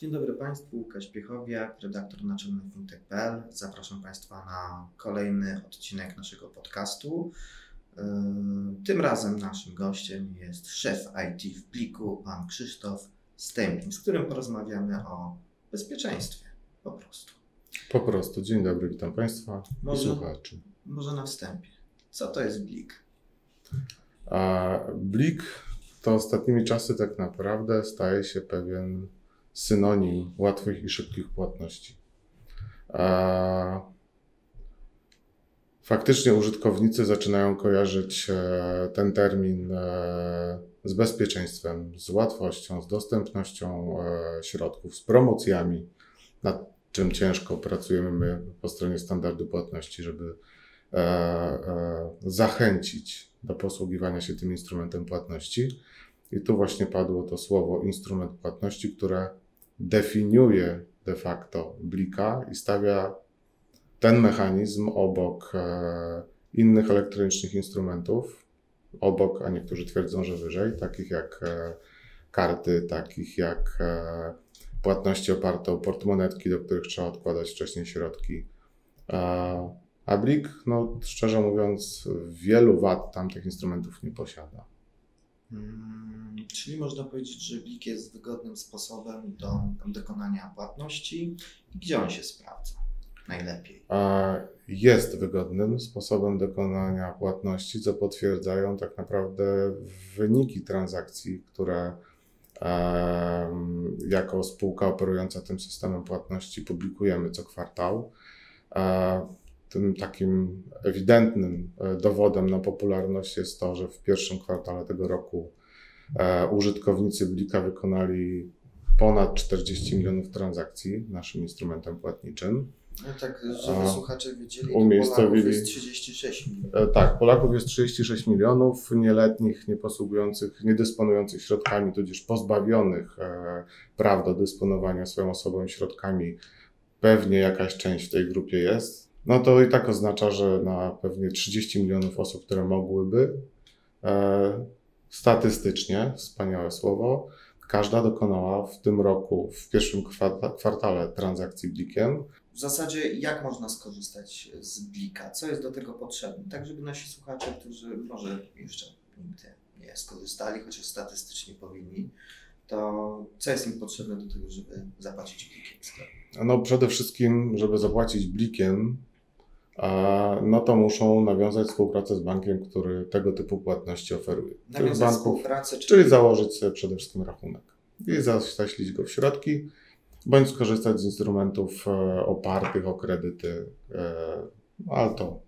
Dzień dobry Państwu, Łukasz Piechowiak, redaktor naczelny fintech.pl. Zapraszam Państwa na kolejny odcinek naszego podcastu. Yy, Tym razem naszym gościem jest szef IT w Pliku, pan Krzysztof Stępień, z którym porozmawiamy o bezpieczeństwie po prostu. Po prostu. Dzień dobry, witam Państwa i Może- słuchaczy. Może na wstępie. Co to jest Blik? A Blik to ostatnimi czasy tak naprawdę staje się pewien synonim łatwych i szybkich płatności. A faktycznie użytkownicy zaczynają kojarzyć e, ten termin e, z bezpieczeństwem, z łatwością, z dostępnością e, środków, z promocjami, nad czym ciężko pracujemy my po stronie standardu płatności, żeby zachęcić do posługiwania się tym instrumentem płatności. I tu właśnie padło to słowo instrument płatności, które definiuje de facto blika i stawia ten mechanizm obok e, innych elektronicznych instrumentów, obok, a niektórzy twierdzą, że wyżej, takich jak e, karty, takich jak e, płatności oparte o portmonetki, do których trzeba odkładać wcześniej środki. A, Blik, no szczerze mówiąc, wielu wad tamtych instrumentów nie posiada. Mm, Czyli można powiedzieć, że Blik jest wygodnym sposobem do dokonania płatności. I gdzie on się sprawdza najlepiej? A jest wygodnym sposobem dokonania płatności, co potwierdzają tak naprawdę wyniki transakcji, które jako spółka operująca tym systemem płatności publikujemy co kwartał. Tym takim ewidentnym e, dowodem na popularność jest to, że w pierwszym kwartale tego roku e, użytkownicy Blika wykonali ponad 40 milionów transakcji naszym instrumentem płatniczym. No tak, żeby słuchacze wiedzieli, umiejscowili- Polaków jest 36 milionów. E, Tak, Polaków jest 36 milionów, nieletnich, nieposługujących, niedysponujących środkami, tudzież pozbawionych e, praw do dysponowania swoją osobą i środkami. Pewnie jakaś część w tej grupie jest. No to i tak oznacza, że na pewnie 30 milionów osób, które mogłyby, e, statystycznie, wspaniałe słowo, każda dokonała w tym roku, w pierwszym kwarta- kwartale transakcji blikiem. W zasadzie jak można skorzystać z Blika? Co jest do tego potrzebne? Tak, żeby nasi słuchacze, którzy może jeszcze nigdy nie skorzystali, chociaż statystycznie powinni, to co jest im potrzebne do tego, żeby zapłacić Blikiem? No przede wszystkim, żeby zapłacić blikiem, no to muszą nawiązać współpracę z bankiem, który tego typu płatności oferuje. Nawiązać banków, współpracę, czyli założyć sobie przede wszystkim rachunek i zaśledzić go w środki, bądź skorzystać z instrumentów e, opartych o kredyty, ale to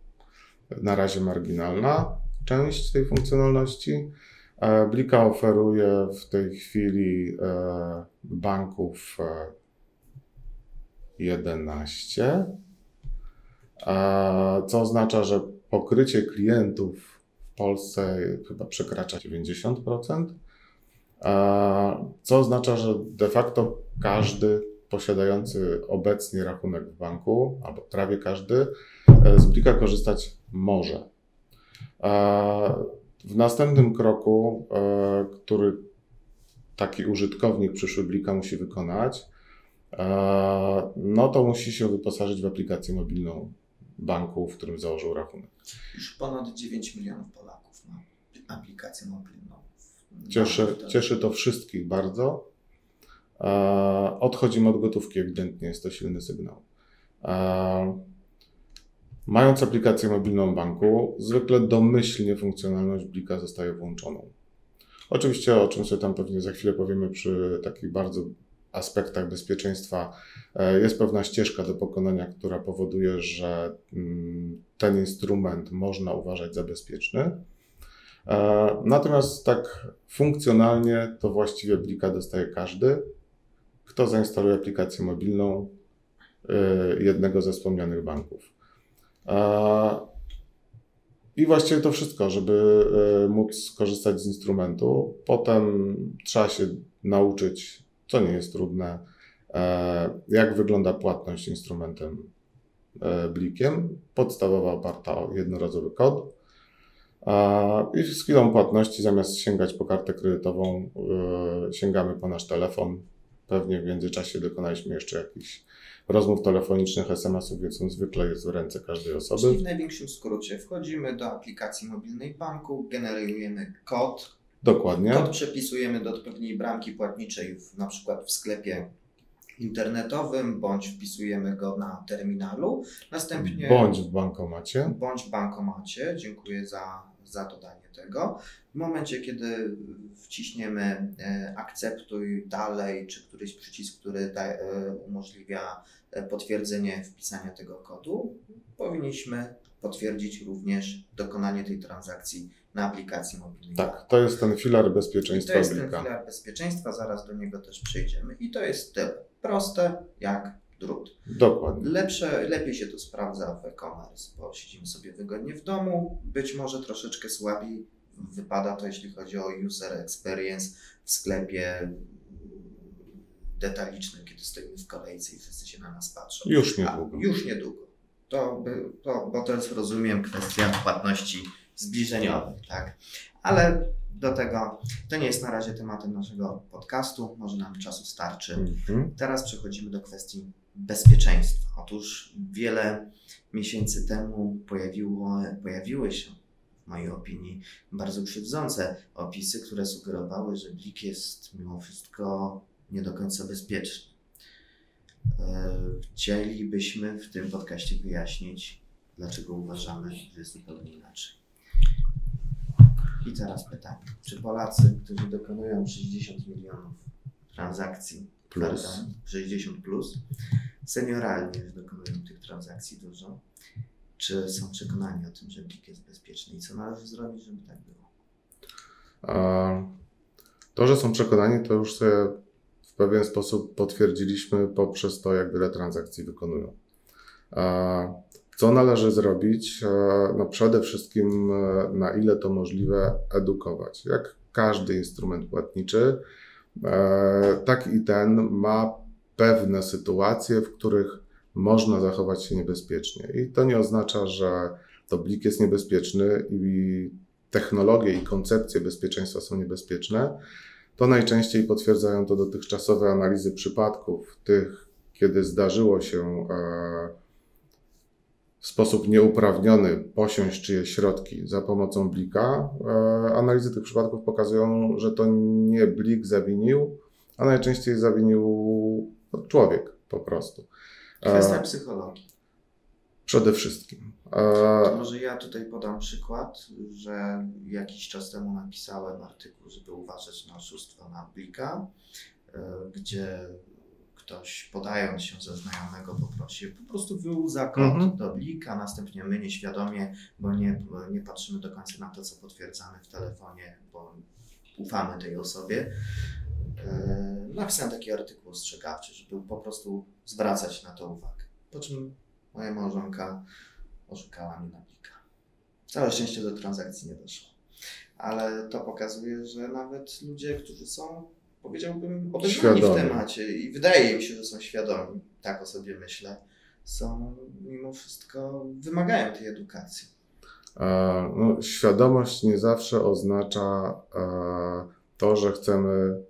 na razie marginalna część tej funkcjonalności. E, Blika oferuje w tej chwili e, banków e, 11, a co oznacza, że pokrycie klientów w Polsce chyba przekracza 90%, a co oznacza, że de facto każdy posiadający obecnie rachunek w banku, albo prawie każdy, e, z Blika korzystać może. W następnym kroku, e, który taki użytkownik przyszły Blika musi wykonać, e, no to musi się wyposażyć w aplikację mobilną banku, w którym założył rachunek. Już ponad 9 milionów Polaków ma aplikację mobilną. Cieszy, No, to- cieszy to wszystkich bardzo. E, Odchodzimy od gotówki, ewidentnie jest to silny sygnał. E, Mając aplikację mobilną banku, zwykle domyślnie funkcjonalność Blika zostaje włączoną. Oczywiście, o czym sobie tam pewnie za chwilę powiemy przy takich bardzo aspektach bezpieczeństwa, e, jest pewna ścieżka do pokonania, która powoduje, że mm, ten instrument można uważać za bezpieczny. E, Natomiast tak funkcjonalnie to właściwie Blika dostaje każdy, kto zainstaluje aplikację mobilną e, jednego ze wspomnianych banków. I właściwie to wszystko, żeby móc skorzystać z instrumentu. Potem trzeba się nauczyć, co nie jest trudne, e, jak wygląda płatność instrumentem e, blikiem. Podstawowa oparta o jednorazowy kod. A, I z chwilą płatności, zamiast sięgać po kartę kredytową, sięgamy po nasz telefon Pewnie w międzyczasie dokonaliśmy jeszcze jakichś rozmów telefonicznych, SMS-ów, więc on zwykle jest w ręce każdej osoby. Czyli w największym skrócie wchodzimy do aplikacji mobilnej banku, generujemy kod, Dokładnie. kod przepisujemy do odpowiedniej bramki płatniczej, w, na przykład w sklepie internetowym, bądź wpisujemy go na terminalu, następnie Bądź w bankomacie. bądź w bankomacie. Dziękuję za, za dodanie tego. W momencie, kiedy wciśniemy e, akceptuj dalej, czy któryś przycisk, który da, e, umożliwia e, potwierdzenie wpisania tego kodu, powinniśmy potwierdzić również dokonanie tej transakcji na aplikacji mobilnej. Tak, to jest ten filar I to bezpieczeństwa jest ten Blika. filar bezpieczeństwa, zaraz do niego też przejdziemy. I to jest tyle. Proste jak drut. Dokładnie. Lepsze, lepiej się to sprawdza w e-commerce, bo siedzimy sobie wygodnie w domu. Być może troszeczkę słabiej wypada to, jeśli chodzi o user experience w sklepie detalicznym, kiedy stoimy w kolejce i wszyscy się na nas patrzą. Już A, niedługo. już niedługo. To, to, bo to jest, rozumiem, kwestia płatności zbliżeniowych, tak? Ale do tego, to nie jest na razie tematem naszego podcastu, może nam czasu starczy. Mhm. Teraz przechodzimy do kwestii bezpieczeństwa. Otóż wiele miesięcy temu pojawiło, pojawiły się, w mojej opinii, bardzo krzywdzące opisy, które sugerowały, że Blik jest mimo wszystko nie do końca bezpieczny. E, Chcielibyśmy w tym podcaście wyjaśnić, dlaczego uważamy, że jest zupełnie inaczej. I teraz pytanie, czy Polacy, którzy dokonują 60 milionów transakcji Plus. prawda? 60 plus, senioralnie już dokonują tych transakcji dużo, czy są przekonani o tym, że Blik jest bezpieczny i co należy zrobić, żeby tak było? To, że są przekonani, to już sobie w pewien sposób potwierdziliśmy poprzez to, jak wiele transakcji wykonują. Co należy zrobić? E, No przede wszystkim, e, na ile to możliwe, edukować. Jak każdy instrument płatniczy, e, tak i ten ma pewne sytuacje, w których można zachować się niebezpiecznie. I to nie oznacza, że to blik jest niebezpieczny i technologie i koncepcje bezpieczeństwa są niebezpieczne. To najczęściej potwierdzają to dotychczasowe analizy przypadków, tych, kiedy zdarzyło się e, w sposób nieuprawniony posiąść czyjeś środki za pomocą blika. E, analizy tych przypadków pokazują, że to nie blik zawinił, a najczęściej zawinił człowiek po prostu. E, Kwestia psychologii. Przede wszystkim. To E, może ja tutaj podam przykład, że jakiś czas temu napisałem artykuł, żeby uważać na oszustwo na Blika, gdzie ktoś podając się za znajomego poprosił, po prostu wyłudza kod Mhm. do Blika, następnie my nieświadomie, bo nie, nie patrzymy do końca na to, co potwierdzamy w telefonie, bo ufamy tej osobie. E, Napisałem taki artykuł ostrzegawczy, żeby po prostu zwracać na to uwagę. Po czym moja małżonka oszukała mnie na blika. Całe szczęście do transakcji nie doszło. Ale to pokazuje, że nawet ludzie, którzy są, powiedziałbym, obeznani w temacie i wydaje mi się, że są świadomi, tak o sobie myślę, są mimo wszystko, wymagają tej edukacji. E, No, świadomość nie zawsze oznacza e, to, że chcemy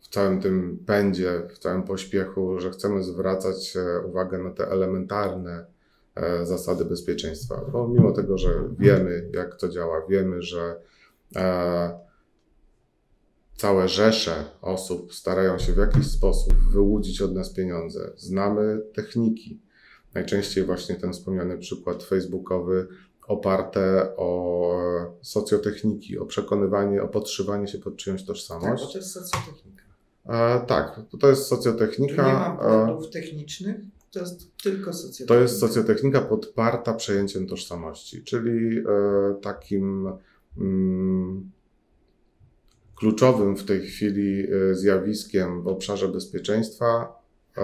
w całym tym pędzie, w całym pośpiechu, że chcemy zwracać e, uwagę na te elementarne e, zasady bezpieczeństwa. Bo mimo tego, że wiemy, jak to działa, wiemy, że e, całe rzesze osób starają się w jakiś sposób wyłudzić od nas pieniądze, znamy techniki, najczęściej właśnie ten wspomniany przykład facebookowy oparte o socjotechniki, o przekonywanie, o podszywanie się pod czyjąś Tak, tożsamość. to jest socjotechnika. E, tak, to jest Tu socjotechnika. nie ma e, błędów technicznych, to jest tylko socjotechnika. To jest socjotechnika podparta przejęciem tożsamości, czyli e, takim mm, kluczowym w tej chwili e, zjawiskiem w obszarze bezpieczeństwa e,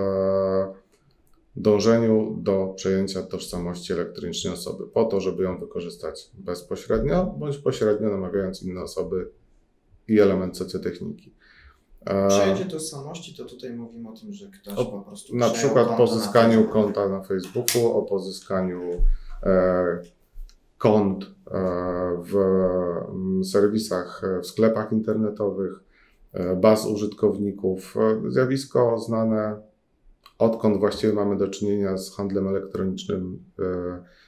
dążeniu do przejęcia tożsamości elektronicznej osoby, po to, żeby ją wykorzystać bezpośrednio bądź pośrednio namawiając inne osoby i element socjotechniki. E, Przejęcie tożsamości, to tutaj mówimy o tym, że ktoś O, po prostu na przykład na pozyskaniu Facebooku. konta na Facebooku, o pozyskaniu e, kont e, w mm, serwisach, e, w sklepach internetowych, e, baz użytkowników. Zjawisko znane odkąd właściwie mamy do czynienia z handlem elektronicznym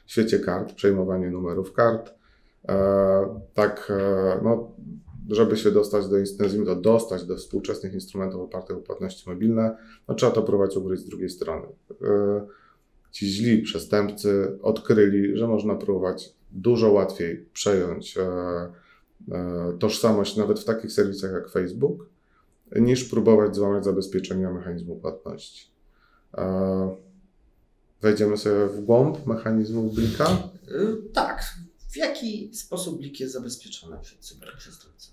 w świecie kart, przejmowanie numerów kart. Tak, no, żeby się dostać do, nazwijmy to, dostać do współczesnych instrumentów opartych o płatności mobilne, no, trzeba to próbować ugryźć z drugiej strony. Ci źli przestępcy odkryli, że można próbować dużo łatwiej przejąć E, tożsamość nawet w takich serwisach jak Facebook, niż próbować złamać zabezpieczenia mechanizmu płatności. E, wejdziemy sobie w głąb mechanizmu blika? E, tak. W jaki sposób blik jest zabezpieczony przed cyberprzestępcą?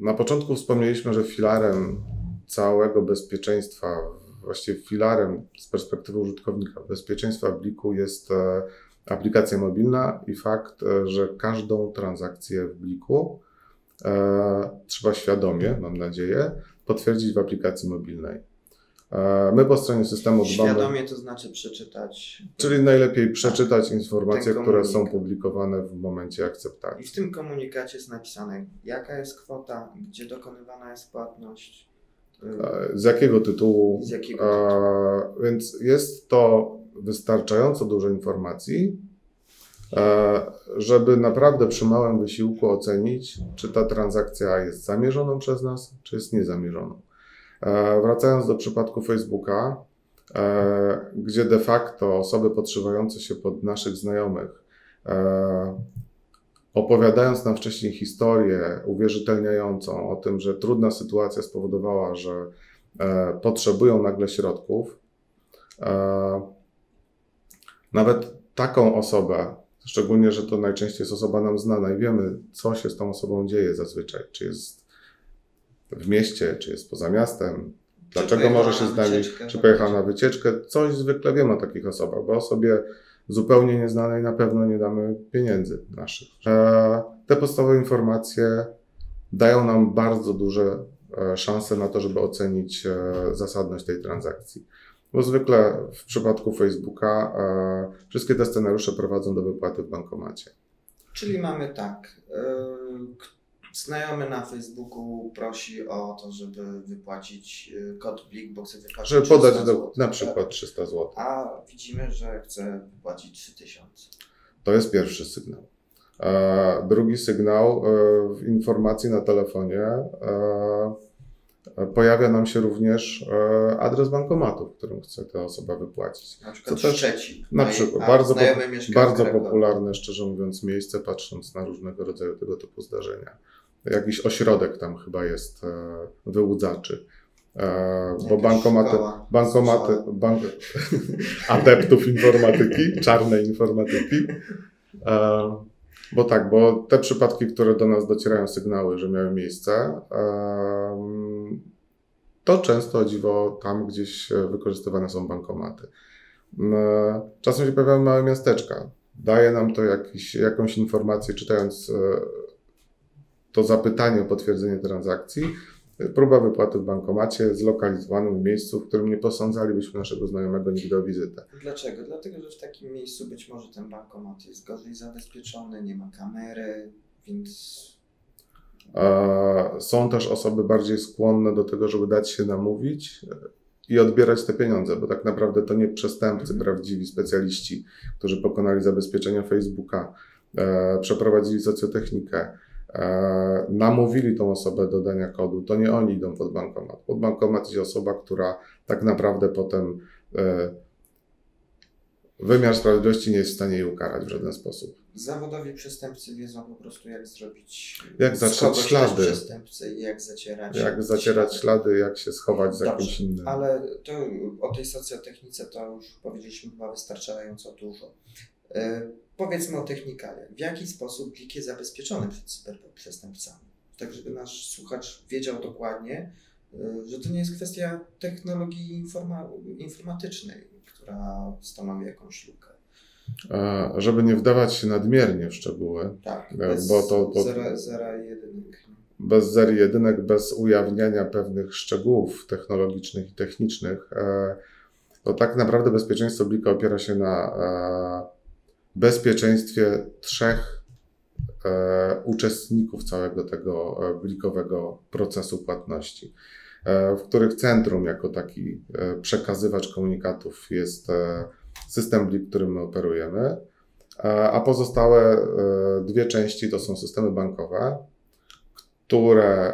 Na początku wspomnieliśmy, że filarem całego bezpieczeństwa, właściwie filarem z perspektywy użytkownika bezpieczeństwa bliku jest aplikacja mobilna i fakt, e, że każdą transakcję w bliku e, trzeba świadomie, mam nadzieję, potwierdzić w aplikacji mobilnej. E, my po stronie systemu dbamy. Świadomie to znaczy przeczytać. Czyli najlepiej przeczytać informacje, które są publikowane w momencie akceptacji. I w tym komunikacie jest napisane, jaka jest kwota, gdzie dokonywana jest płatność. Z jakiego tytułu? Z jakiego tytułu? Więc jest to wystarczająco dużo informacji, żeby naprawdę przy małym wysiłku ocenić, czy ta transakcja jest zamierzoną przez nas, czy jest niezamierzoną. Wracając do przypadku Facebooka, gdzie de facto osoby podszywające się pod naszych znajomych, opowiadając nam wcześniej historię uwierzytelniającą o tym, że trudna sytuacja spowodowała, że potrzebują nagle środków, nawet taką osobę, szczególnie, że to najczęściej jest osoba nam znana i wiemy, co się z tą osobą dzieje zazwyczaj, czy jest w mieście, czy jest poza miastem, dlaczego może się z nami, czy pojechała na wycieczkę, coś zwykle wiemy o takich osobach, bo osobie zupełnie nieznanej na pewno nie damy pieniędzy naszych. E, te podstawowe informacje dają nam bardzo duże e, szanse na to, żeby ocenić e, zasadność tej transakcji. Bo zwykle w przypadku Facebooka wszystkie te scenariusze prowadzą do wypłaty w bankomacie. Czyli mamy tak. E, znajomy na Facebooku prosi o to, żeby wypłacić e, kod Blik, bo chce wypłacić Żeby podać do, zł, na przykład tak? 300 zł. A widzimy, że chce wypłacić 3000. To jest pierwszy sygnał. E, drugi sygnał e, w informacji na telefonie. E, pojawia nam się również e, adres bankomatu, w którym chce ta osoba wypłacić. Na przykład Co Szczecin. Na przykład. Bardzo, po, bardzo popularne, szczerze mówiąc, miejsce, patrząc na różnego rodzaju tego typu zdarzenia. Jakiś ośrodek tam chyba jest e, wyłudzaczy. E, bo bankomaty, bankomaty bank, adeptów informatyki, czarnej informatyki. Bo tak, bo te przypadki, które do nas docierają sygnały, że miały miejsce, to często dziwo tam gdzieś wykorzystywane są bankomaty. Czasem się pojawiają małe miasteczka. Daje nam to jakiś, jakąś informację, czytając e, to zapytanie o potwierdzenie transakcji, próba wypłaty w bankomacie zlokalizowanym w miejscu, w którym nie posądzalibyśmy naszego znajomego nigdy o wizytę. Dlaczego? Dlatego, że w takim miejscu być może ten bankomat jest gorzej zabezpieczony, nie ma kamery, więc. Są też osoby bardziej skłonne do tego, żeby dać się namówić i odbierać te pieniądze, bo tak naprawdę to nie przestępcy, mhm. prawdziwi specjaliści, którzy pokonali zabezpieczenia Facebooka, e, przeprowadzili socjotechnikę, namówili tą osobę do dania kodu, to nie oni idą pod bankomat. Pod bankomat idzie osoba, która tak naprawdę potem e, wymiar sprawiedliwości nie jest w stanie jej ukarać w żaden sposób. Zawodowi przestępcy wiedzą po prostu, jak zrobić. Jak zatrzeć ślady. Przestępcę i jak zacierać. Jak zacierać ślady, ślady jak się schować za jakimś innym. Ale to o tej socjotechnice to już powiedzieliśmy chyba wystarczająco dużo. E, powiedzmy o technikale. W jaki sposób plik jest zabezpieczony przed cyberprzestępcami? Tak, żeby nasz słuchacz wiedział dokładnie, e, że to nie jest kwestia technologii informa informatycznej, która stanowi jakąś lukę. E, żeby nie wdawać się nadmiernie w szczegóły, tak, bez bo to, to zera, zera jedynek. Bez zer jedynek, bez ujawniania pewnych szczegółów technologicznych i technicznych, to tak naprawdę bezpieczeństwo Blika opiera się na bezpieczeństwie trzech e, uczestników całego tego e, blikowego procesu płatności, e, w których centrum jako taki e, przekazywacz komunikatów jest e, system blik, którym my operujemy, e, a pozostałe dwie części to są systemy bankowe, które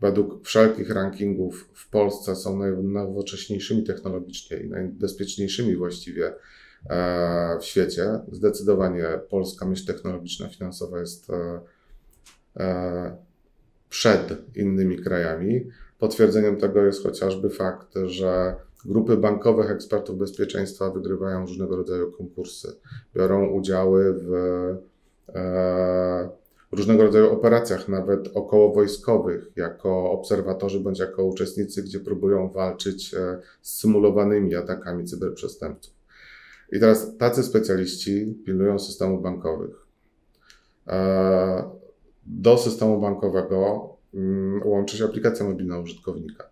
według wszelkich rankingów w Polsce są najnowocześniejszymi technologicznie i najbezpieczniejszymi właściwie w świecie. Zdecydowanie polska myśl technologiczna, finansowa jest e, e, przed innymi krajami. Potwierdzeniem tego jest chociażby fakt, że grupy bankowych ekspertów bezpieczeństwa wygrywają różnego rodzaju konkursy, biorą udziały w e, różnego rodzaju operacjach, nawet okołowojskowych, jako obserwatorzy bądź jako uczestnicy, gdzie próbują walczyć e, z symulowanymi atakami cyberprzestępców. I teraz tacy specjaliści pilnują systemów bankowych. E, Do systemu bankowego mm, łączy się aplikacja mobilna użytkownika.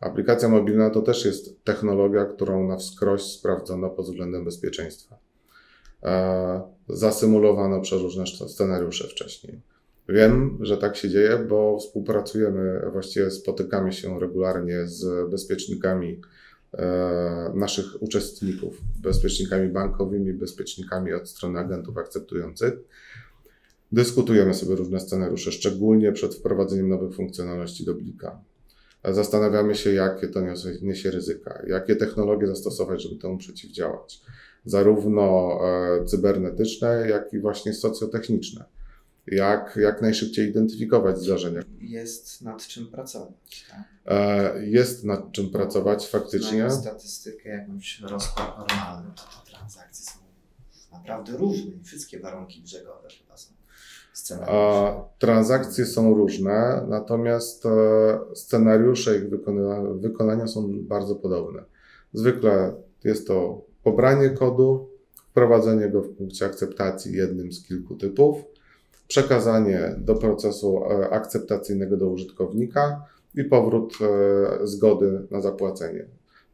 Aplikacja mobilna to też jest technologia, którą na wskroś sprawdzono pod względem bezpieczeństwa. E, Zasymulowano przeróżne sc- scenariusze wcześniej. Wiem, że tak się dzieje, bo współpracujemy, właściwie spotykamy się regularnie z bezpiecznikami naszych uczestników, bezpiecznikami bankowymi, bezpiecznikami od strony agentów akceptujących. Dyskutujemy sobie różne scenariusze, szczególnie przed wprowadzeniem nowych funkcjonalności do Blika. Zastanawiamy się, jakie to niesie ryzyka, jakie technologie zastosować, żeby temu przeciwdziałać. Zarówno e, cybernetyczne, jak i właśnie socjotechniczne. Jak, jak najszybciej identyfikować zdarzenia. Jest nad czym pracować. Tak? E, jest nad czym pracować faktycznie. Znając statystykę, jakąś rozkład normalny, to te transakcje są naprawdę różne i wszystkie warunki brzegowe chyba są scenariusze. A transakcje są różne, natomiast e, scenariusze ich wykona, wykonania są bardzo podobne. Zwykle jest to pobranie kodu, wprowadzenie go w punkcie akceptacji jednym z kilku typów, przekazanie do procesu e, akceptacyjnego do użytkownika i powrót e, zgody na zapłacenie.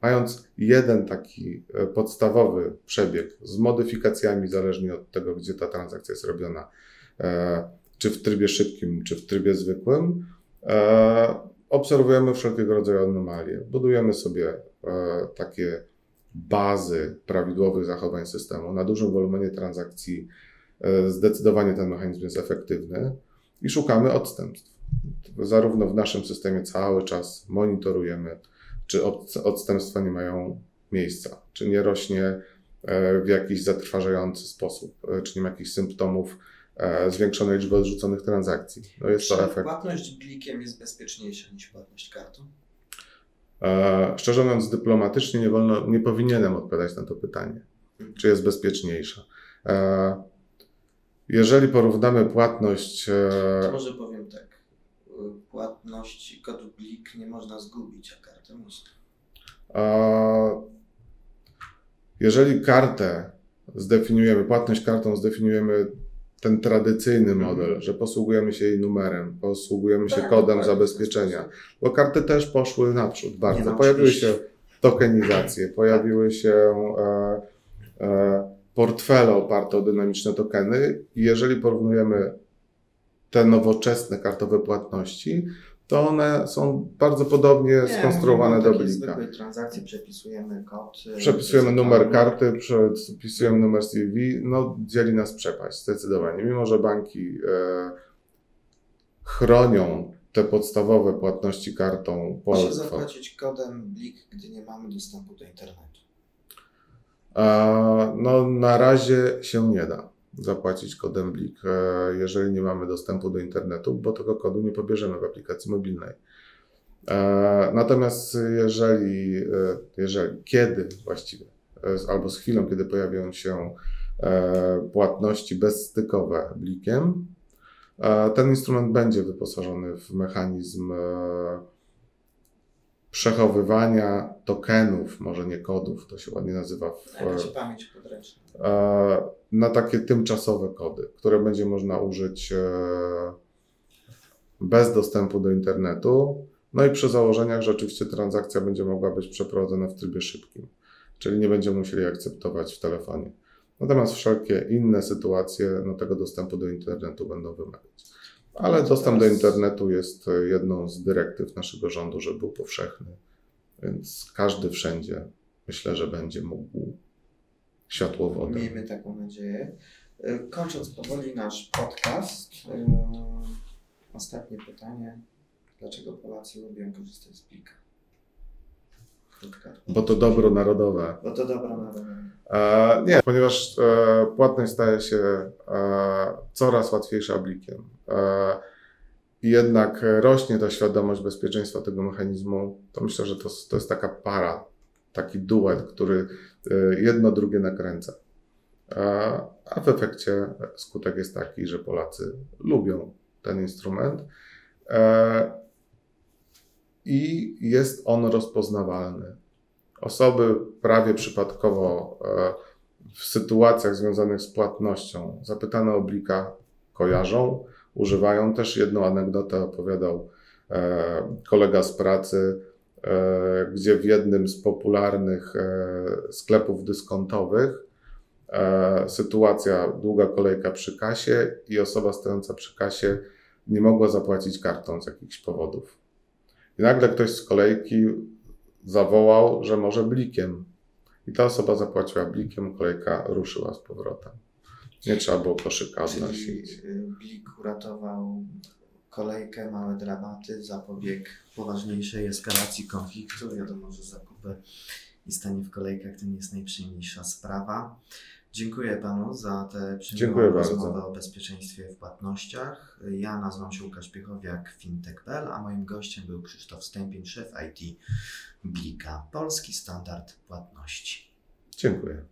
Mając jeden taki e, podstawowy przebieg z modyfikacjami, zależnie od tego, gdzie ta transakcja jest robiona, czy w trybie szybkim, czy w trybie zwykłym, obserwujemy wszelkiego rodzaju anomalie. Budujemy sobie takie bazy prawidłowych zachowań systemu. Na dużym wolumenie transakcji zdecydowanie ten mechanizm jest efektywny i szukamy odstępstw. Zarówno w naszym systemie cały czas monitorujemy, czy od- odstępstwa nie mają miejsca, czy nie rośnie e, w jakiś zatrważający sposób, e, czy nie ma jakichś symptomów e, zwiększonej liczby odrzuconych transakcji. No jest to Czy efekt. płatność blikiem jest bezpieczniejsza niż płatność kartą? E, Szczerze mówiąc, dyplomatycznie nie, wolno, nie powinienem odpowiadać na to pytanie, czy jest bezpieczniejsza. E, Jeżeli porównamy płatność, e, To może powiem tak. y, Płatności kodu blik nie można zgubić, a kartę można. e, jeżeli kartę zdefiniujemy, płatność kartą zdefiniujemy ten tradycyjny Mhm. model, że posługujemy się jej numerem, posługujemy się Tak, kodem w ten zabezpieczenia, bo karty też poszły naprzód bardzo. Nie, no, Pojawiły się tokenizacje, pojawiły się e, e, portfele oparte o dynamiczne tokeny i jeżeli porównujemy te nowoczesne kartowe płatności, to one są bardzo podobnie skonstruowane mówimy do blika. zwykłej transakcji przepisujemy kod. y, Przepisujemy numer karty, przepisujemy numer CVV, no dzieli nas przepaść zdecydowanie. Mimo, że banki e, chronią te podstawowe płatności kartą po Muszę zapłacić kodem blik, gdy nie mamy dostępu do internetu. No, na razie się nie da zapłacić kodem Blik, e, jeżeli nie mamy dostępu do internetu, bo tego kodu nie pobierzemy w aplikacji mobilnej. E, Natomiast jeżeli, e, jeżeli kiedy właściwie, albo z chwilą, kiedy pojawią się płatności bezstykowe Blikiem, ten instrument będzie wyposażony w mechanizm przechowywania tokenów, może nie kodów, to się ładnie nazywa w, będzie pamięć podręczna. e, na takie tymczasowe kody, które będzie można użyć e, bez dostępu do internetu. No i przy założeniach, że oczywiście transakcja będzie mogła być przeprowadzona w trybie szybkim, czyli nie będziemy musieli akceptować w telefonie. Natomiast wszelkie inne sytuacje no, tego dostępu do internetu będą wymagać. Ale dostęp do internetu jest jedną z dyrektyw naszego rządu, żeby był powszechny, więc każdy wszędzie myślę, że będzie mógł światło wodę. Miejmy taką nadzieję. Y, Kończąc powoli nasz podcast, yy, ostatnie pytanie. Dlaczego Polacy lubią korzystać z plika? Bo to dobro narodowe. Bo to dobra narodowa. E, nie, ponieważ e, płatność staje się e, coraz łatwiejsza blikiem. E, I jednak rośnie ta świadomość bezpieczeństwa tego mechanizmu, to myślę, że to, to jest taka para, taki duet, który e, jedno drugie nakręca. E, a w efekcie skutek jest taki, że Polacy lubią ten instrument e, i jest on rozpoznawalny. Osoby prawie przypadkowo e, w sytuacjach związanych z płatnością zapytane o blika kojarzą, używają. Też jedną anegdotę opowiadał e, kolega z pracy, e, gdzie w jednym z popularnych sklepów dyskontowych sytuacja, długa kolejka przy kasie i osoba stojąca przy kasie nie mogła zapłacić kartą z jakichś powodów. I nagle ktoś z kolejki zawołał, że może blikiem. I ta osoba zapłaciła blikiem, kolejka ruszyła z powrotem. Nie trzeba było koszyka Czyli odnosić. y, Blik uratował kolejkę, małe dramaty, zapobiegł poważniejszej eskalacji konfliktu. Wiadomo, że zakupy i stanie w kolejkach to nie jest najprzyjemniejsza sprawa. Dziękuję Panu za tę przyjemną bardzo. rozmowę o bezpieczeństwie w płatnościach. Ja nazywam się Łukasz Piechowiak, fintech.pl, a moim gościem był Krzysztof Stępień, szef IT Blika, polski standard płatności. Dziękuję.